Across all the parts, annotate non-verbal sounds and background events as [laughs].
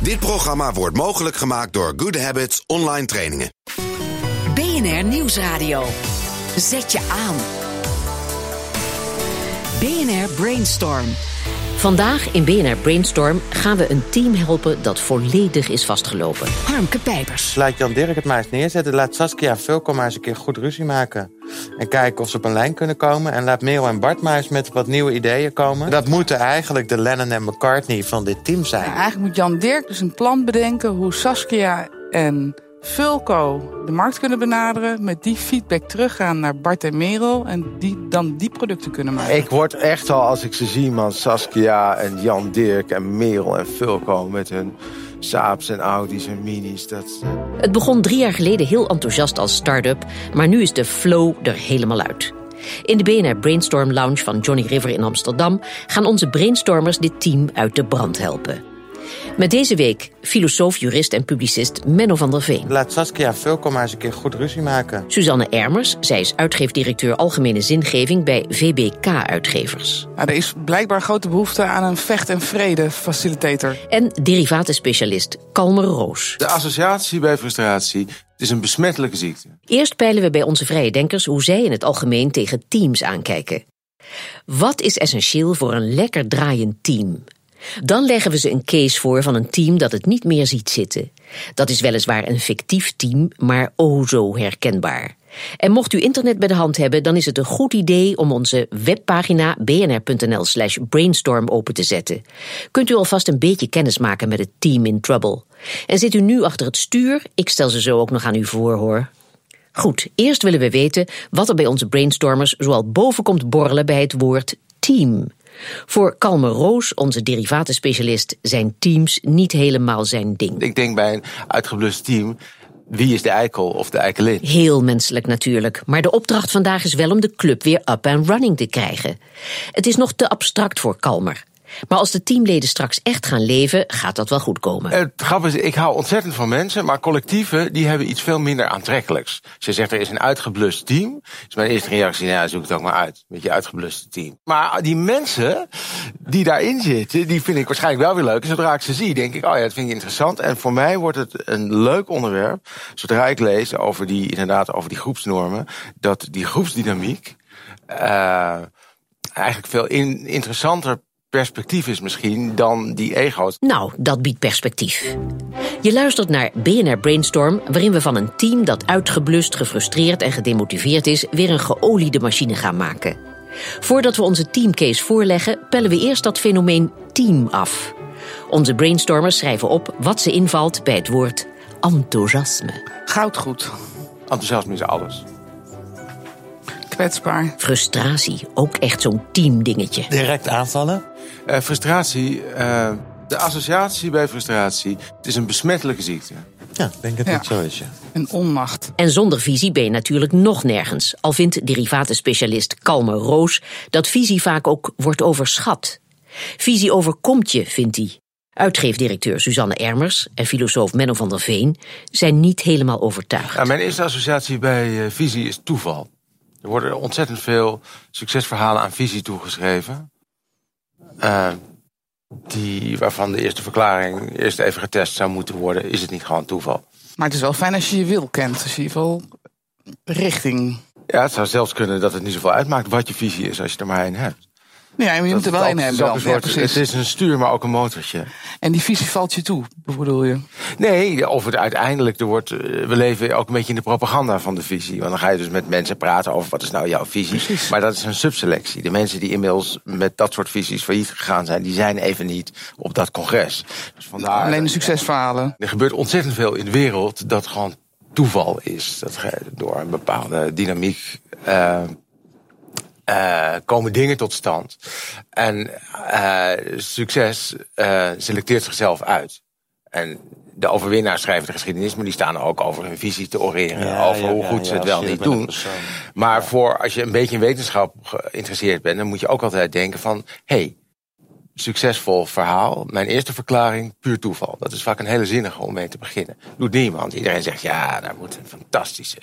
Dit programma wordt mogelijk gemaakt door Good Habits Online Trainingen. BNR Nieuwsradio. Zet je aan. BNR Brainstorm. Vandaag in BNR Brainstorm gaan we een team helpen dat volledig is vastgelopen. Harmke Pijpers. Laat Jan Dirk het maar eens neerzetten. Laat Saskia en Vulko maar eens een keer goed ruzie maken. En kijken of ze op een lijn kunnen komen. En laat Merel en Bart maar eens met wat nieuwe ideeën komen. Dat moeten eigenlijk de Lennon en McCartney van dit team zijn. Ja, eigenlijk moet Jan Dirk dus een plan bedenken hoe Saskia en Fulco de markt kunnen benaderen. Met die feedback teruggaan naar Bart en Merel. En die dan die producten kunnen maken. Ik word echt al, als ik ze zie, man, Saskia en Jan Dirk en Merel en Fulco met hun Saabs en Audi's en Minis. Dat, eh, Het begon drie jaar geleden heel enthousiast als start-up, maar nu is de flow er helemaal uit. In de BNR Brainstorm Lounge van Johnny River in Amsterdam gaan onze brainstormers dit team uit de brand helpen. Met deze week filosoof, jurist en publicist Menno van der Veen. Laat Saskia Vulko maar eens een keer goed ruzie maken. Suzanne Ermers, zij is uitgeefdirecteur Algemene Zingeving bij VBK Uitgevers. Ja, er is blijkbaar grote behoefte aan een vecht- en vrede-facilitator. En derivatenspecialist Kalmer Roos. De associatie bij frustratie het is een besmettelijke ziekte. Eerst peilen we bij onze vrije denkers hoe zij in het algemeen tegen teams aankijken. Wat is essentieel voor een lekker draaiend team? Dan leggen we ze een case voor van een team dat het niet meer ziet zitten. Dat is weliswaar een fictief team, maar o zo herkenbaar. En mocht u internet bij de hand hebben, dan is het een goed idee om onze webpagina bnr.nl/slash brainstorm open te zetten. Kunt u alvast een beetje kennis maken met het team in trouble. En zit u nu achter het stuur? Ik stel ze zo ook nog aan u voor hoor. Goed, eerst willen we weten wat er bij onze brainstormers zoal boven komt borrelen bij het woord team. Voor Kalme Roos, onze derivatenspecialist, zijn teams niet helemaal zijn ding. Ik denk bij een uitgeblust team, wie is de eikel of de eikelin? Heel menselijk natuurlijk, maar de opdracht vandaag is wel om de club weer up and running te krijgen. Het is nog te abstract voor Kalmer. Maar als de teamleden straks echt gaan leven, gaat dat wel goed komen. Het grappige is, ik hou ontzettend van mensen, maar collectieven die hebben iets veel minder aantrekkelijks. Je zegt er is een uitgeblust team, is mijn eerste reactie, nou zoek het ook maar uit. Met je uitgebluste team. Maar die mensen die daarin zitten, die vind ik waarschijnlijk wel weer leuk. En zodra ik ze zie, denk ik, oh ja, dat vind ik interessant. En voor mij wordt het een leuk onderwerp, zodra ik lees over die, inderdaad, over die groepsnormen, dat die groepsdynamiek uh, eigenlijk veel in, interessanter perspectief is misschien dan die ego's. Nou, dat biedt perspectief. Je luistert naar BNR Brainstorm, waarin we van een team dat uitgeblust, gefrustreerd en gedemotiveerd is, weer een geoliede machine gaan maken. Voordat we onze teamcase voorleggen, pellen we eerst dat fenomeen team af. Onze brainstormers schrijven op wat ze invalt bij het woord enthousiasme. Goudgoed. Enthousiasme is alles. Kwetsbaar. Frustratie, ook echt zo'n teamdingetje. Direct aanvallen? Uh, frustratie, uh, de associatie bij frustratie, het is een besmettelijke ziekte. Ja, ik denk dat Ja. het zo is, ja. Een onmacht. En zonder visie ben je natuurlijk nog nergens. Al vindt derivatenspecialist Kalmer Roos dat visie vaak ook wordt overschat. Visie overkomt je, vindt hij. Uitgeefdirecteur Suzanne Ermers en filosoof Menno van der Veen zijn niet helemaal overtuigd. Ja, mijn eerste associatie bij eh, visie is toeval. Er worden ontzettend veel succesverhalen aan visie toegeschreven. Uh, die, waarvan de eerste verklaring eerst even getest zou moeten worden. Is het niet gewoon toeval? Maar het is wel fijn als je je wil kent. In ieder geval richting. Ja, het zou zelfs kunnen dat het niet zoveel uitmaakt wat je visie is als je er maar één hebt. Maar je moet er wel een hebben. dan. Ja, het is een stuur, maar ook een motortje. En die visie valt je toe, bedoel je? Nee, of het uiteindelijk, er wordt, eh, we leven ook een beetje in de propaganda van de visie. Want dan ga je dus met mensen praten over wat is nou jouw visie. Precies. Maar dat is een subselectie. De mensen die inmiddels met dat soort visies failliet gegaan zijn, die zijn even niet op dat congres. Dus vandaar, Alleen de succesverhalen. Er gebeurt ontzettend veel in de wereld dat gewoon toeval is. Dat door een bepaalde dynamiek eh, eh, komen dingen tot stand. En eh, succes eh, selecteert zichzelf uit. En de overwinnaars schrijven de geschiedenis, maar die staan ook over hun visie te oreren. Ja, over ja, hoe ja, goed ze het wel niet doen. Maar voor als je een beetje in wetenschap geïnteresseerd bent, dan moet je ook altijd denken van, hey, succesvol verhaal. Mijn eerste verklaring, puur toeval. Dat is vaak een hele zinnige om mee te beginnen. Doet niemand. Iedereen zegt, ja, daar moet een fantastische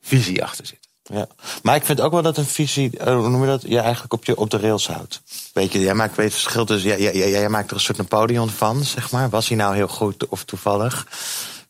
visie achter zitten. Ja. Maar ik vind ook wel dat een visie, eh, hoe noem je dat, je eigenlijk op, je, op de rails houdt. Weet je, jij maakt weet het verschil tussen, jij, jij, jij maakt er een soort Napoleon van, zeg maar. Was hij nou heel goed of toevallig?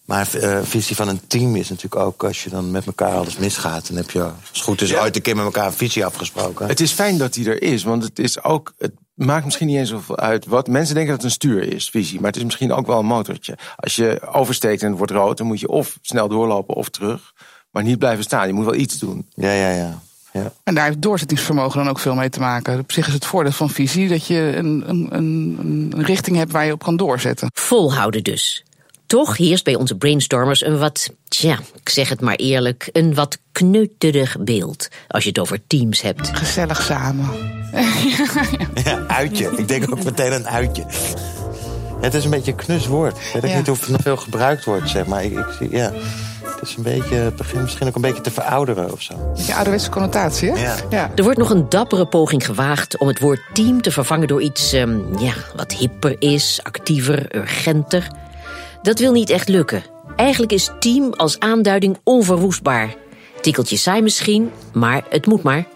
Maar uh, visie van een team is natuurlijk ook als je dan met elkaar alles misgaat. Dan heb je, als het goed is, ooit een keer met elkaar een visie afgesproken. Het is fijn dat die er is, want het is ook. Het maakt misschien niet eens zoveel uit wat. Mensen denken dat het een stuur is, visie. Maar het is misschien ook wel een motortje. Als je oversteekt en het wordt rood, dan moet je of snel doorlopen of terug. Maar niet blijven staan. Je moet wel iets doen. Ja, ja, ja. Ja. En daar heeft doorzettingsvermogen dan ook veel mee te maken. Op zich is het voordeel van visie dat je een, een, een, een richting hebt waar je op kan doorzetten. Volhouden dus. Toch heerst bij onze brainstormers een wat, tja, ik zeg het maar eerlijk, een wat kneuterig beeld. Als je het over teams hebt. Gezellig samen. Ja, uitje. Ik denk ook meteen aan uitje. Het is een beetje een knus woord. Ik weet Ja. niet of het nog veel gebruikt wordt, zeg maar. Ik, ik zie, ja. Het is een beetje, het begint misschien ook een beetje te verouderen of zo. Beetje ouderwetse connotatie, hè? Ja. ja. Er wordt nog een dappere poging gewaagd om het woord team te vervangen door iets ehm, ja, wat hipper is, actiever, urgenter. Dat wil niet echt lukken. Eigenlijk is team als aanduiding onverwoestbaar. Tikkeltje saai misschien, maar het moet maar.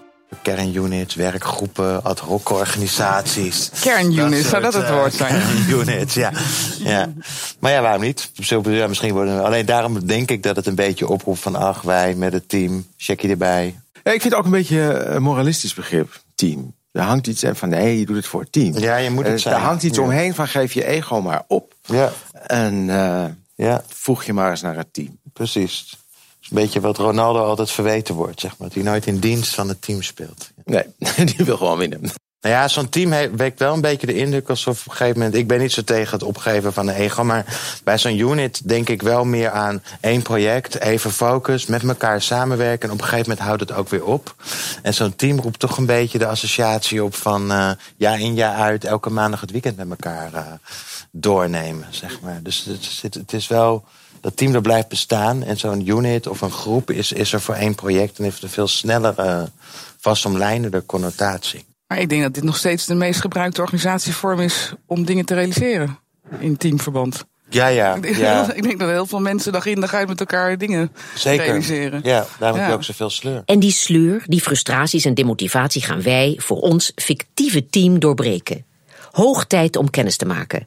Kernunits, werkgroepen, ad hoc organisaties. [laughs] Kernunits, zou dat het woord eh, zijn? [laughs] Kernunits, ja. ja. Maar ja, waarom niet? Misschien worden, alleen daarom denk ik dat het een beetje oproept van... ach, wij met het team, checkie erbij. Ja, ik vind het ook een beetje een moralistisch begrip, team. Er hangt iets en van nee, je doet het voor het team. Ja, je moet het Eh, zijn. Er hangt iets Ja. omheen van geef je ego maar op. Ja, En eh, ja, voeg je maar eens naar het team. precies. Een beetje wat Ronaldo altijd verweten wordt, zeg maar. Dat hij nooit in dienst van het team speelt. Nee, [laughs] die wil gewoon winnen. Nou ja, zo'n team wekt wel een beetje de indruk alsof op een gegeven moment. Ik ben niet zo tegen het opgeven van een ego, maar bij zo'n unit denk ik wel meer aan één project, even focus, met elkaar samenwerken. En op een gegeven moment houdt het ook weer op. En zo'n team roept toch een beetje de associatie op van eh jaar in jaar uit, elke maandag het weekend met elkaar eh, doornemen, zeg maar. Dus het is wel. Dat team dat blijft bestaan en zo'n unit of een groep is, is er voor één project en heeft een veel snellere, vastomlijnende connotatie. Maar ik denk dat dit nog steeds de meest gebruikte organisatievorm is om dingen te realiseren. In teamverband. Ja, ja. Ik denk, ja. ik denk dat heel veel mensen dag in dag uit met elkaar dingen Zeker. realiseren. Ja, daarom heb je ook zoveel sleur. En die sleur, die frustraties en demotivatie gaan wij voor ons fictieve team doorbreken. Hoog tijd om kennis te maken.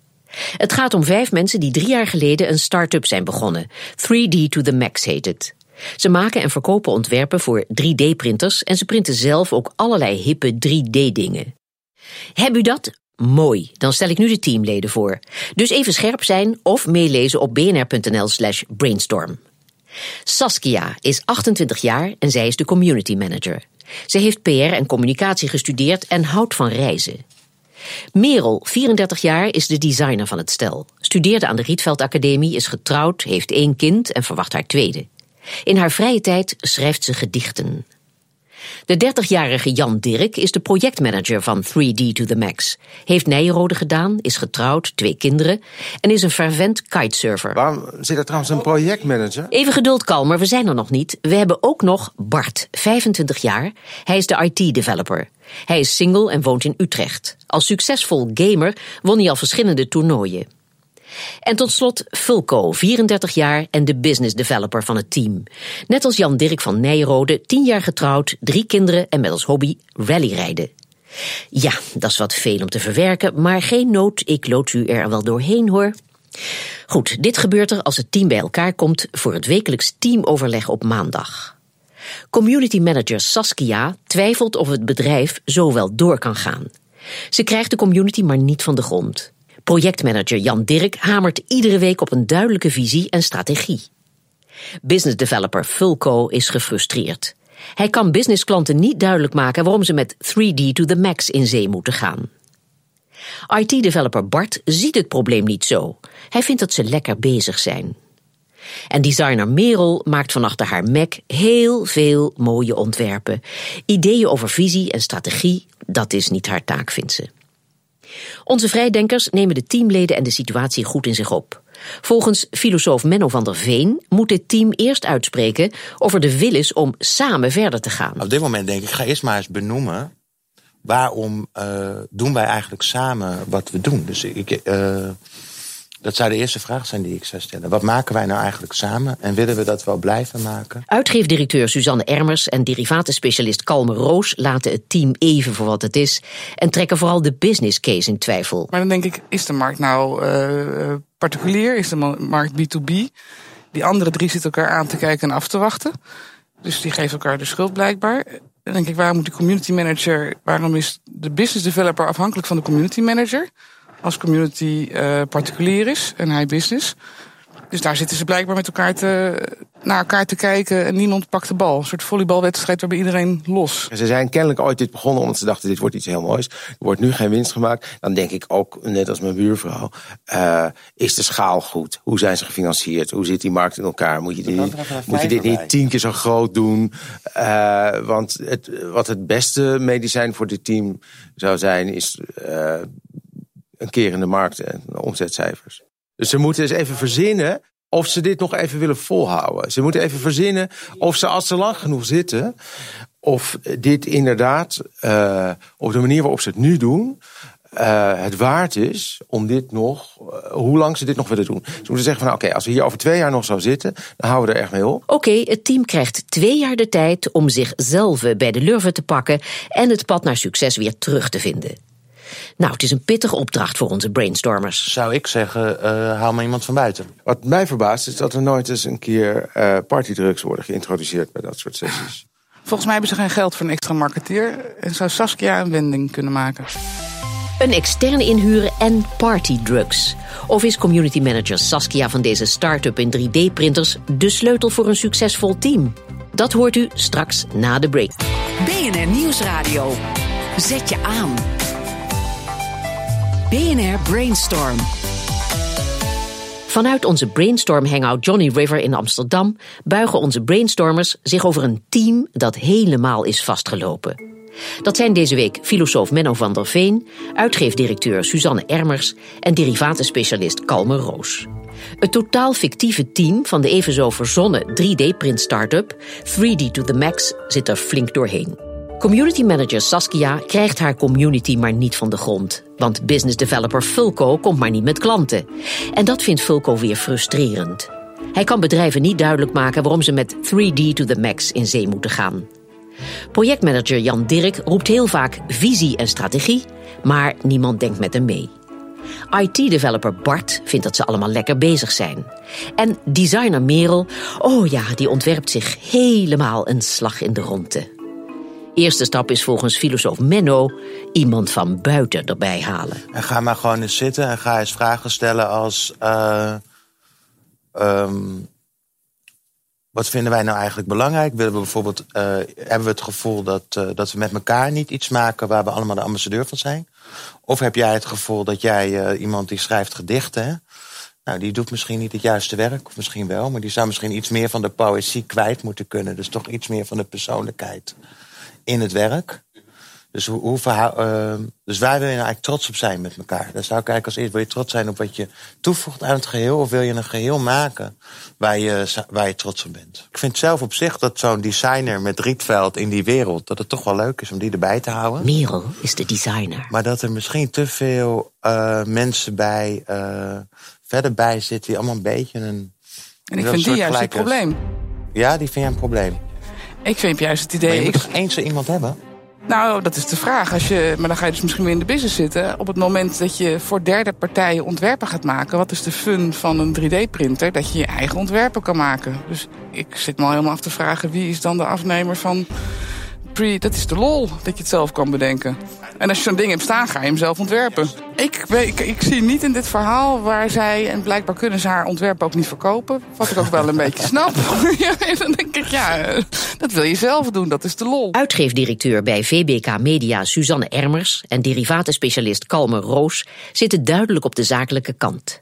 Het gaat om vijf mensen die drie jaar geleden een start-up zijn begonnen. 3D to the max heet het. Ze maken en verkopen ontwerpen voor 3D-printers en ze printen zelf ook allerlei hippe 3D-dingen. Heb u dat? Mooi, dan stel ik nu de teamleden voor. Dus even scherp zijn of meelezen op bnr.nl/slash brainstorm. Saskia is 28 jaar en zij is de community manager. Ze heeft PR en communicatie gestudeerd en houdt van reizen. Merel, 34 jaar, is de designer van het stel. Studeerde aan de Rietveld Academie, is getrouwd, heeft één kind en verwacht haar tweede. In haar vrije tijd schrijft ze gedichten. De 30-jarige Jan Dirk is de projectmanager van 3D to the Max. Heeft Nijenrode gedaan, is getrouwd, twee kinderen en is een fervent kitesurfer. Waarom zit er trouwens een projectmanager? Even geduld, Kalmer, we zijn er nog niet. We hebben ook nog Bart, 25 jaar. Hij is de IT-developer. Hij is single en woont in Utrecht. Als succesvol gamer won hij al verschillende toernooien. En tot slot Fulco, 34 jaar en de business developer van het team. Net als Jan Dirk van Nijrode, 10 jaar getrouwd, drie kinderen en met als hobby rallyrijden. Ja, dat is wat veel om te verwerken, maar geen nood, ik lood u er wel doorheen hoor. Goed, dit gebeurt er als het team bij elkaar komt voor het wekelijks teamoverleg op maandag. Community manager Saskia twijfelt of het bedrijf zo wel door kan gaan. Ze krijgt de community maar niet van de grond. Projectmanager Jan Dirk hamert iedere week op een duidelijke visie en strategie. Business developer Fulco is gefrustreerd. Hij kan businessklanten niet duidelijk maken waarom ze met 3D to the max in zee moeten gaan. IT-developer Bart ziet het probleem niet zo. Hij vindt dat ze lekker bezig zijn. En designer Merel maakt van achter haar Mac heel veel mooie ontwerpen. Ideeën over visie en strategie, dat is niet haar taak, vindt ze. Onze vrijdenkers nemen de teamleden en de situatie goed in zich op. Volgens filosoof Menno van der Veen moet dit team eerst uitspreken of er de wil is om samen verder te gaan. Op dit moment denk ik, ga eerst maar eens benoemen. Waarom eh, doen wij eigenlijk samen wat we doen? Dus ik, eh, Dat zou de eerste vraag zijn die ik zou stellen. Wat maken wij nou eigenlijk samen en willen we dat wel blijven maken? Uitgeefdirecteur Suzanne Ermers en derivatenspecialist Kalme Roos laten het team even voor wat het is en trekken vooral de business case in twijfel. Maar dan denk ik, is de markt nou uh, particulier? Is de markt B2B? Die andere drie zitten elkaar aan te kijken en af te wachten. Dus die geven elkaar de schuld blijkbaar. Dan denk ik, waarom moet die community manager, waarom is de business developer afhankelijk van de community manager? Als community uh, particulier is en hij business. Dus daar zitten ze blijkbaar met elkaar te, naar elkaar te kijken en niemand pakt de bal. Een soort volleybalwedstrijd waarbij iedereen los. Ze zijn kennelijk ooit dit begonnen omdat ze dachten dit wordt iets heel moois. Er wordt nu geen winst gemaakt. Dan denk ik ook, net als mijn buurvrouw, uh, is de schaal goed? Hoe zijn ze gefinancierd? Hoe zit die markt in elkaar? Moet je, die, moet je dit niet tien keer zo groot doen? Uh, want het, wat het beste medicijn voor dit team zou zijn, is uh, een keer in de markt en omzetcijfers. Dus ze moeten eens even verzinnen of ze dit nog even willen volhouden. Ze moeten even verzinnen of ze als ze lang genoeg zitten, of dit inderdaad uh, op de manier waarop ze het nu doen, uh, het waard is om dit nog, uh, hoe lang ze dit nog willen doen. Ze moeten zeggen van oké, okay, als we hier over twee jaar nog zo zitten, dan houden we er echt mee op. Oké, het team krijgt twee jaar de tijd om zichzelf bij de lurven te pakken en het pad naar succes weer terug te vinden. Nou, het is een pittige opdracht voor onze brainstormers. Zou ik zeggen, uh, haal maar iemand van buiten. Wat mij verbaast is dat er nooit eens een keer uh, partydrugs worden geïntroduceerd bij dat soort sessies. Volgens mij hebben ze geen geld voor een extra marketeer en zou Saskia een wending kunnen maken. Een externe inhuren en partydrugs. Of is community manager Saskia van deze start-up in 3D-printers de sleutel voor een succesvol team? Dat hoort u straks na de break. BNR Nieuwsradio. Zet je aan. BNR Brainstorm. Vanuit onze Brainstorm Hangout Johnny River in Amsterdam buigen onze brainstormers zich over een team dat helemaal is vastgelopen. Dat zijn deze week filosoof Menno van der Veen, uitgeefdirecteur Suzanne Ermers en derivatenspecialist Kalme Roos. Het totaal fictieve team van de even zo verzonnen 3D-print startup 3D to the Max zit er flink doorheen. Community manager Saskia krijgt haar community maar niet van de grond. Want business developer Fulco komt maar niet met klanten. En dat vindt Fulco weer frustrerend. Hij kan bedrijven niet duidelijk maken waarom ze met 3D to the max in zee moeten gaan. Projectmanager Jan Dirk roept heel vaak visie en strategie, maar niemand denkt met hem mee. IT-developer Bart vindt dat ze allemaal lekker bezig zijn. En designer Merel, oh ja, die ontwerpt zich helemaal een slag in de ronde. Eerste stap is volgens filosoof Menno iemand van buiten erbij halen. En ga maar gewoon eens zitten en ga eens vragen stellen als... Uh, um, wat vinden wij nou eigenlijk belangrijk? Willen we bijvoorbeeld, uh, hebben we het gevoel dat, uh, dat we met elkaar niet iets maken waar we allemaal de ambassadeur van zijn? Of heb jij het gevoel dat jij iemand die schrijft gedichten, nou, die doet misschien niet het juiste werk, misschien wel, maar die zou misschien iets meer van de poëzie kwijt moeten kunnen. Dus toch iets meer van de persoonlijkheid in het werk. Dus, hoe, hoe uh, dus waar wil je nou eigenlijk trots op zijn met elkaar? Daar zou ik eigenlijk als eerst, wil je trots zijn op wat je toevoegt aan het geheel? Of wil je een geheel maken waar je, waar je trots op bent? Ik vind zelf op zich dat zo'n designer met Rietveld in die wereld... dat het toch wel leuk is om die erbij te houden. Merel is de designer. Maar dat er misschien te veel uh, mensen bij, uh, verder bij zitten... die allemaal een beetje een... En ik vind die juist het probleem. Ja, die vind jij een probleem. Ik vind juist het idee... Maar je moet toch eens zo iemand hebben? Nou, dat is de vraag. Als je, maar dan ga je dus misschien weer in de business zitten. Op het moment dat je voor derde partijen ontwerpen gaat maken... wat is de fun van een 3D-printer? Dat je je eigen ontwerpen kan maken. Dus ik zit me al helemaal af te vragen... wie is dan de afnemer van... Dat is de lol, dat je het zelf kan bedenken. En als je zo'n ding hebt staan, ga je hem zelf ontwerpen. Ik, ik, ik, zie niet in dit verhaal waar zij, en blijkbaar kunnen ze haar ontwerp ook niet verkopen. Wat ik ook wel een beetje snap. [laughs] dan denk ik, ja, dat wil je zelf doen, dat is de lol. Uitgeefdirecteur bij VBK Media Suzanne Ermers en derivatenspecialist Kalmer Roos zitten duidelijk op de zakelijke kant.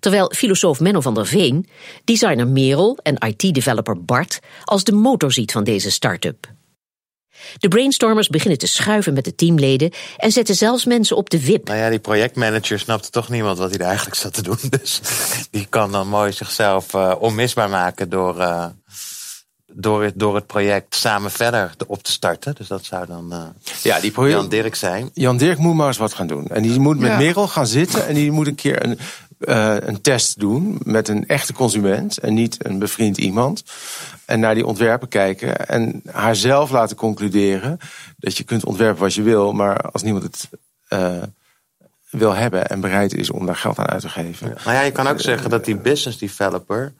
Terwijl filosoof Menno van der Veen, designer Merel en IT-developer Bart als de motor ziet van deze start-up. De brainstormers beginnen te schuiven met de teamleden en zetten zelfs mensen op de wip. Nou ja, die projectmanager snapte toch niemand wat hij er eigenlijk zat te doen. [laughs] Dus die kan dan mooi zichzelf uh, onmisbaar maken door, uh, door, het, door het project samen verder op te starten. Dus dat zou dan uh, ja, die project, Jan Dirk zijn. Jan Dirk moet maar eens wat gaan doen. En die moet met ja. Merel gaan zitten en die moet een keer een uh, een test doen met een echte consument en niet een bevriend iemand. En naar die ontwerpen kijken en haar zelf laten concluderen dat je kunt ontwerpen wat je wil, maar als niemand het uh, wil hebben en bereid is om daar geld aan uit te geven. Maar ja, je kan ook zeggen dat die business developer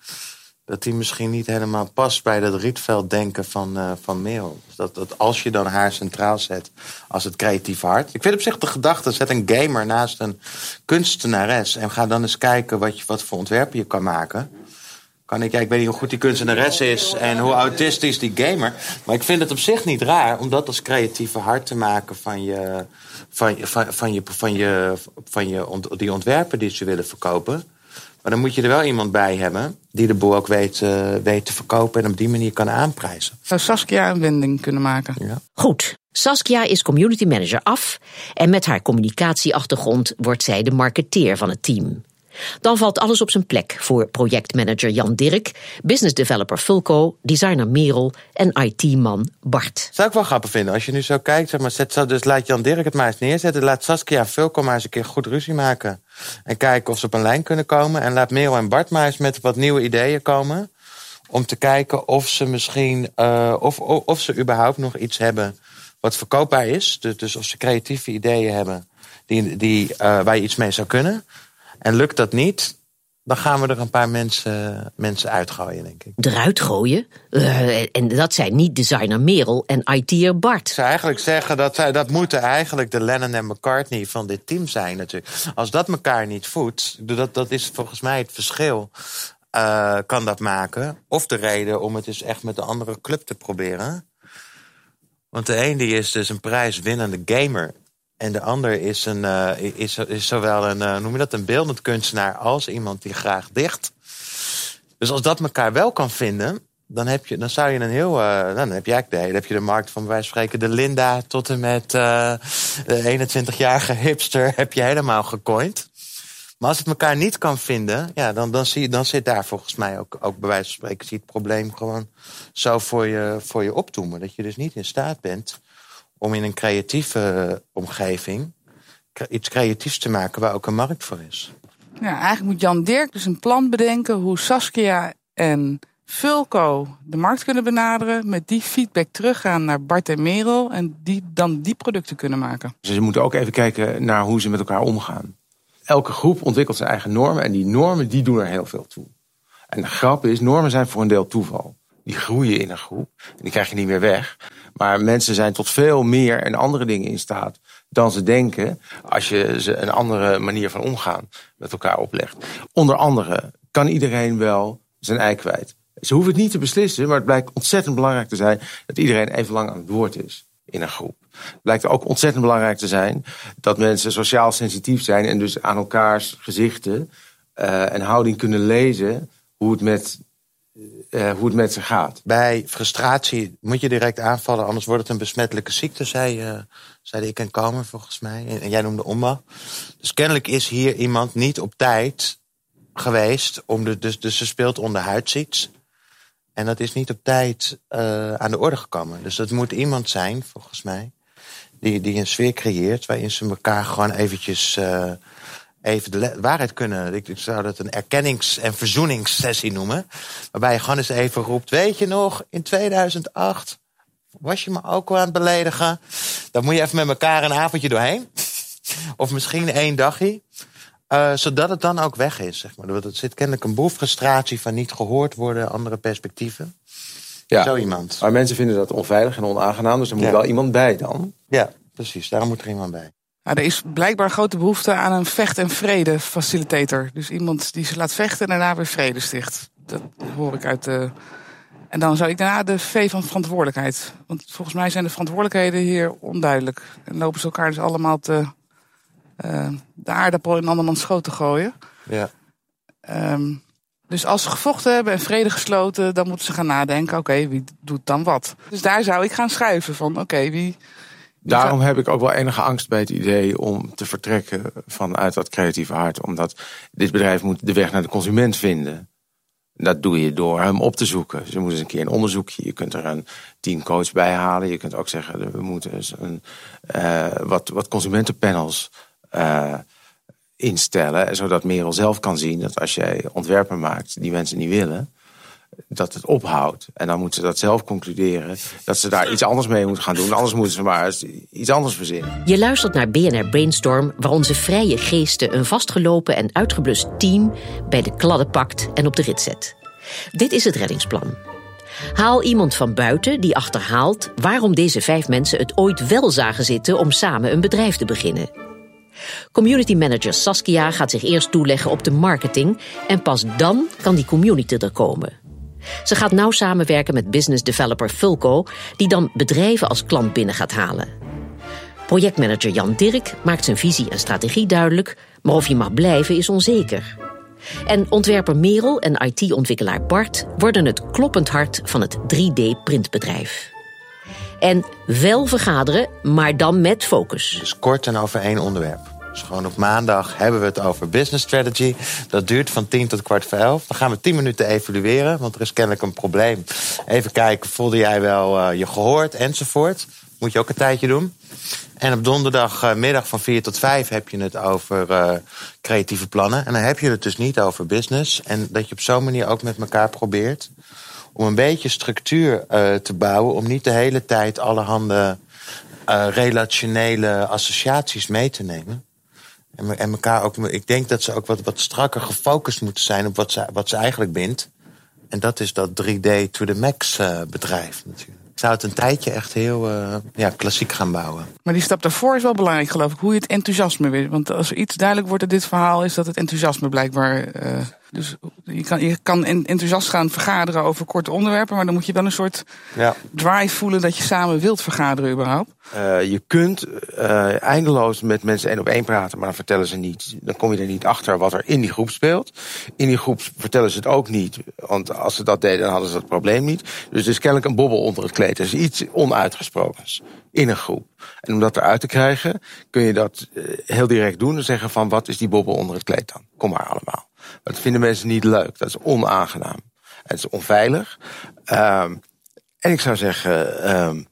dat die misschien niet helemaal past bij dat Rietveld denken van, uh, van Merel. Dus dat, dat als je dan haar centraal zet als het creatieve hart. Ik vind op zich de gedachte, zet een gamer naast een kunstenares... en ga dan eens kijken wat, je, wat voor ontwerpen je kan maken. Kan ik, ja, ik weet niet hoe goed die kunstenares is en hoe autistisch die gamer. Maar ik vind het op zich niet raar om dat als creatieve hart te maken van je, van, van, van je, van je, van je, die ontwerpen die ze willen verkopen. Maar dan moet je er wel iemand bij hebben die de boel ook weet, uh, weet te verkopen en op die manier kan aanprijzen. Zou Saskia een wending kunnen maken? Ja. Goed. Saskia is community manager af en met haar communicatieachtergrond wordt zij de marketeer van het team. Dan valt alles op zijn plek voor projectmanager Jan Dirk, business developer Fulco, designer Merel en IT-man Bart. Zou ik wel grappig vinden als je nu zo kijkt. Zeg maar, zet, dus laat Jan Dirk het maar eens neerzetten. Laat Saskia en Fulco maar eens een keer goed ruzie maken. En kijken of ze op een lijn kunnen komen. En laat Merel en Bart maar eens met wat nieuwe ideeën komen. Om te kijken of ze misschien, uh, of, of, of, ze überhaupt nog iets hebben wat verkoopbaar is. Dus, dus of ze creatieve ideeën hebben die, die, uh, waar je iets mee zou kunnen. En lukt dat niet, dan gaan we er een paar mensen, mensen uitgooien, denk ik. Eruit gooien? Uh, en dat zijn niet designer Merel en IT'er Bart. Ik zou eigenlijk zeggen dat zij, dat moeten eigenlijk de Lennon en McCartney van dit team zijn natuurlijk. Als dat elkaar niet voedt, dat, dat is volgens mij het verschil. Uh, kan dat maken. Of de reden om het eens echt met een andere club te proberen. Want de een die is dus een prijswinnende gamer. En de ander is, een, uh, is, is zowel een, uh, noem je dat, een beeldend kunstenaar als iemand die graag dicht. Dus als dat elkaar wel kan vinden, dan, heb je, dan zou je een heel. Uh, dan heb je eigenlijk de, heb je de markt van bij spreken de Linda tot en met de 21-jarige hipster heb je helemaal gecoind. Maar als het elkaar niet kan vinden, ja, dan, dan, zie, dan zit daar volgens mij ook, ook bij wijze van spreken zie het probleem gewoon zo voor je, voor je opdoemen. Dat je dus niet in staat bent om in een creatieve omgeving iets creatiefs te maken waar ook een markt voor is. Ja, eigenlijk moet Jan Dirk dus een plan bedenken hoe Saskia en Fulco de markt kunnen benaderen. Met die feedback teruggaan naar Bart en Merel. En die dan die producten kunnen maken. Ze moeten ook even kijken naar hoe ze met elkaar omgaan. Elke groep ontwikkelt zijn eigen normen. En die normen die doen er heel veel toe. En de grap is, normen zijn voor een deel toeval. Die groeien in een groep. En die krijg je niet meer weg. Maar mensen zijn tot veel meer en andere dingen in staat dan ze denken. Als je ze een andere manier van omgaan met elkaar oplegt. Onder andere kan iedereen wel zijn ei kwijt. Ze hoeven het niet te beslissen, maar het blijkt ontzettend belangrijk te zijn dat iedereen even lang aan het woord is in een groep. Het blijkt ook ontzettend belangrijk te zijn dat mensen sociaal sensitief zijn en dus aan elkaars gezichten uh, en houding kunnen lezen hoe het met uh, hoe het met ze gaat. Bij frustratie moet je direct aanvallen, anders wordt het een besmettelijke ziekte, zei, uh, zei ik en Kamer volgens mij. En, jij noemde Omba. Dus kennelijk is hier iemand niet op tijd geweest, om de, dus, dus ze speelt onderhuids En dat is niet op tijd aan de orde gekomen. Dus dat moet iemand zijn, volgens mij, die, die een sfeer creëert waarin ze elkaar gewoon eventjes even de waarheid kunnen. Ik, zou dat een erkennings- en verzoeningssessie noemen. Waarbij je gewoon eens even roept: Weet je nog, in 2008 was je me ook wel aan het beledigen. Dan moet je even met elkaar een avondje doorheen. [laughs] of misschien één dagje. Uh, zodat het dan ook weg is. Zeg maar. Er zit kennelijk een boel frustratie van niet gehoord worden, andere perspectieven. Ja, Zo iemand. Maar mensen vinden dat onveilig en onaangenaam, dus er moet ja. wel iemand bij dan. Ja, precies. Daarom moet er iemand bij. Nou, er is blijkbaar grote behoefte aan een vecht- en vrede facilitator. Dus iemand die ze laat vechten en daarna weer vrede sticht. Dat hoor ik uit de. En dan zou ik daarna de V van verantwoordelijkheid. Want volgens mij zijn de verantwoordelijkheden hier onduidelijk. En lopen ze elkaar dus allemaal te, uh, de aardappel in andermans schoot te gooien. Ja. Um, dus als ze gevochten hebben en vrede gesloten, dan moeten ze gaan nadenken: oké, okay, wie doet dan wat? Dus daar zou ik gaan schuiven van: oké, okay, wie Daarom heb ik ook wel enige angst bij het idee om te vertrekken vanuit dat creatieve hart. Omdat dit bedrijf moet de weg naar de consument vinden. Dat doe je door hem op te zoeken. Ze moeten eens een keer een onderzoekje. Je kunt er een teamcoach bij halen. Je kunt ook zeggen, we moeten eens een, uh, wat, wat consumentenpanels uh, instellen, zodat Merel zelf kan zien dat als jij ontwerpen maakt die mensen niet willen, dat het ophoudt. En dan moeten ze dat zelf concluderen. Dat ze daar iets anders mee moeten gaan doen. Anders moeten ze maar iets anders verzinnen. Je luistert naar BNR Brainstorm, waar onze vrije geesten een vastgelopen en uitgeblust team bij de kladden pakt en op de rit zet. Dit is het reddingsplan. Haal iemand van buiten die achterhaalt waarom deze vijf mensen het ooit wel zagen zitten om samen een bedrijf te beginnen. Community manager Saskia gaat zich eerst toeleggen op de marketing en pas dan kan die community er komen. Ze gaat nauw samenwerken met business developer Fulco, die dan bedrijven als klant binnen gaat halen. Projectmanager Jan Dirk maakt zijn visie en strategie duidelijk, maar of je mag blijven is onzeker. En ontwerper Merel en IT-ontwikkelaar Bart worden het kloppend hart van het 3D-printbedrijf. En wel vergaderen, maar dan met focus. Dus kort en over één onderwerp. Dus gewoon op maandag hebben we het over business strategy. Dat duurt van tien tot kwart voor elf. Dan gaan we tien minuten evalueren, want er is kennelijk een probleem. Even kijken, voelde jij wel uh, je gehoord enzovoort. Moet je ook een tijdje doen. En op donderdagmiddag van 4 tot 5 heb je het over uh, creatieve plannen. En dan heb je het dus niet over business. En dat je op zo'n manier ook met elkaar probeert om een beetje structuur te bouwen. Om niet de hele tijd allerhande uh, relationele associaties mee te nemen. En, en elkaar ook, ik denk dat ze ook wat, wat strakker gefocust moeten zijn op wat ze, wat ze eigenlijk bindt. En dat is dat 3D to the max uh, bedrijf natuurlijk. Ik zou het een tijdje echt heel uh, ja, klassiek gaan bouwen. Maar die stap daarvoor is wel belangrijk, geloof ik. Hoe je het enthousiasme weer. Want als er iets duidelijk wordt in dit verhaal, is dat het enthousiasme blijkbaar. Uh, dus je kan, je kan enthousiast gaan vergaderen over korte onderwerpen, maar dan moet je wel een soort ja. drive voelen dat je samen wilt vergaderen überhaupt. Uh, je kunt uh, eindeloos met mensen één op één praten, maar dan vertellen ze niet. Dan kom je er niet achter wat er in die groep speelt. In die groep vertellen ze het ook niet, want als ze dat deden, dan hadden ze dat probleem niet. Dus er is kennelijk een bobbel onder het kleed. Er is iets onuitgesprokens in een groep. En om dat eruit te krijgen, kun je dat heel direct doen en zeggen van wat is die bobbel onder het kleed dan? Kom maar allemaal. Dat vinden mensen niet leuk. Dat is onaangenaam. Het is onveilig. Um, en ik zou zeggen, um,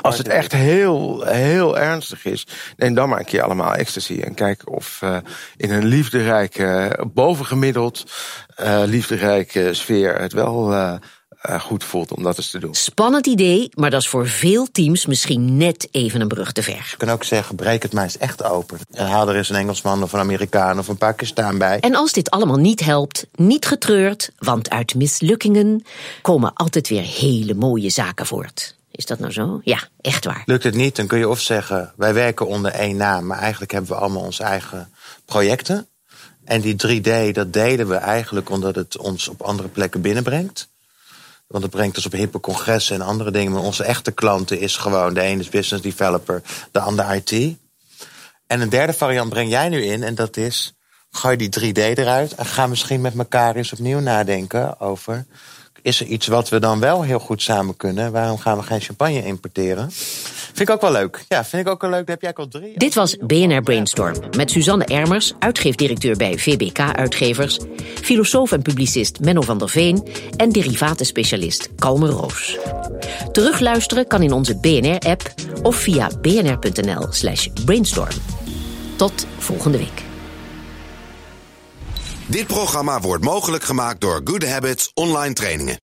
als het echt heel, heel ernstig is, neem dan maar een keer allemaal ecstasy. En kijk of uh, in een liefderijke, bovengemiddeld uh, liefderijke sfeer het wel uh, uh, goed voelt om dat eens te doen. Spannend idee, maar dat is voor veel teams misschien net even een brug te ver. Je kan ook zeggen, breek het maar eens echt open. En haal er eens een Engelsman of een Amerikaan of een Pakistan bij. En als dit allemaal niet helpt, niet getreurd, want uit mislukkingen komen altijd weer hele mooie zaken voort. Is dat nou zo? Ja, echt waar. Lukt het niet, dan kun je of zeggen, wij werken onder één naam, maar eigenlijk hebben we allemaal onze eigen projecten. En die 3D, dat delen we eigenlijk omdat het ons op andere plekken binnenbrengt. Want het brengt ons op hippe congressen en andere dingen. Maar onze echte klanten is gewoon... de ene is business developer, de ander IT. En een derde variant breng jij nu in. En dat is, gooi die 3D eruit... en ga misschien met elkaar eens opnieuw nadenken over... is er iets wat we dan wel heel goed samen kunnen? Waarom gaan we geen champagne importeren? Vind ik ook wel leuk. Ja, vind ik ook wel leuk. heb jij ook. Dit was BNR Brainstorm met Suzanne Ermers, uitgeefdirecteur bij VBK Uitgevers, filosoof en publicist Menno van der Veen en derivatenspecialist Kalme Roos. Terugluisteren kan in onze BNR-app of via bnr.nl/slash brainstorm. Tot volgende week. Dit programma wordt mogelijk gemaakt door Good Habits Online Trainingen.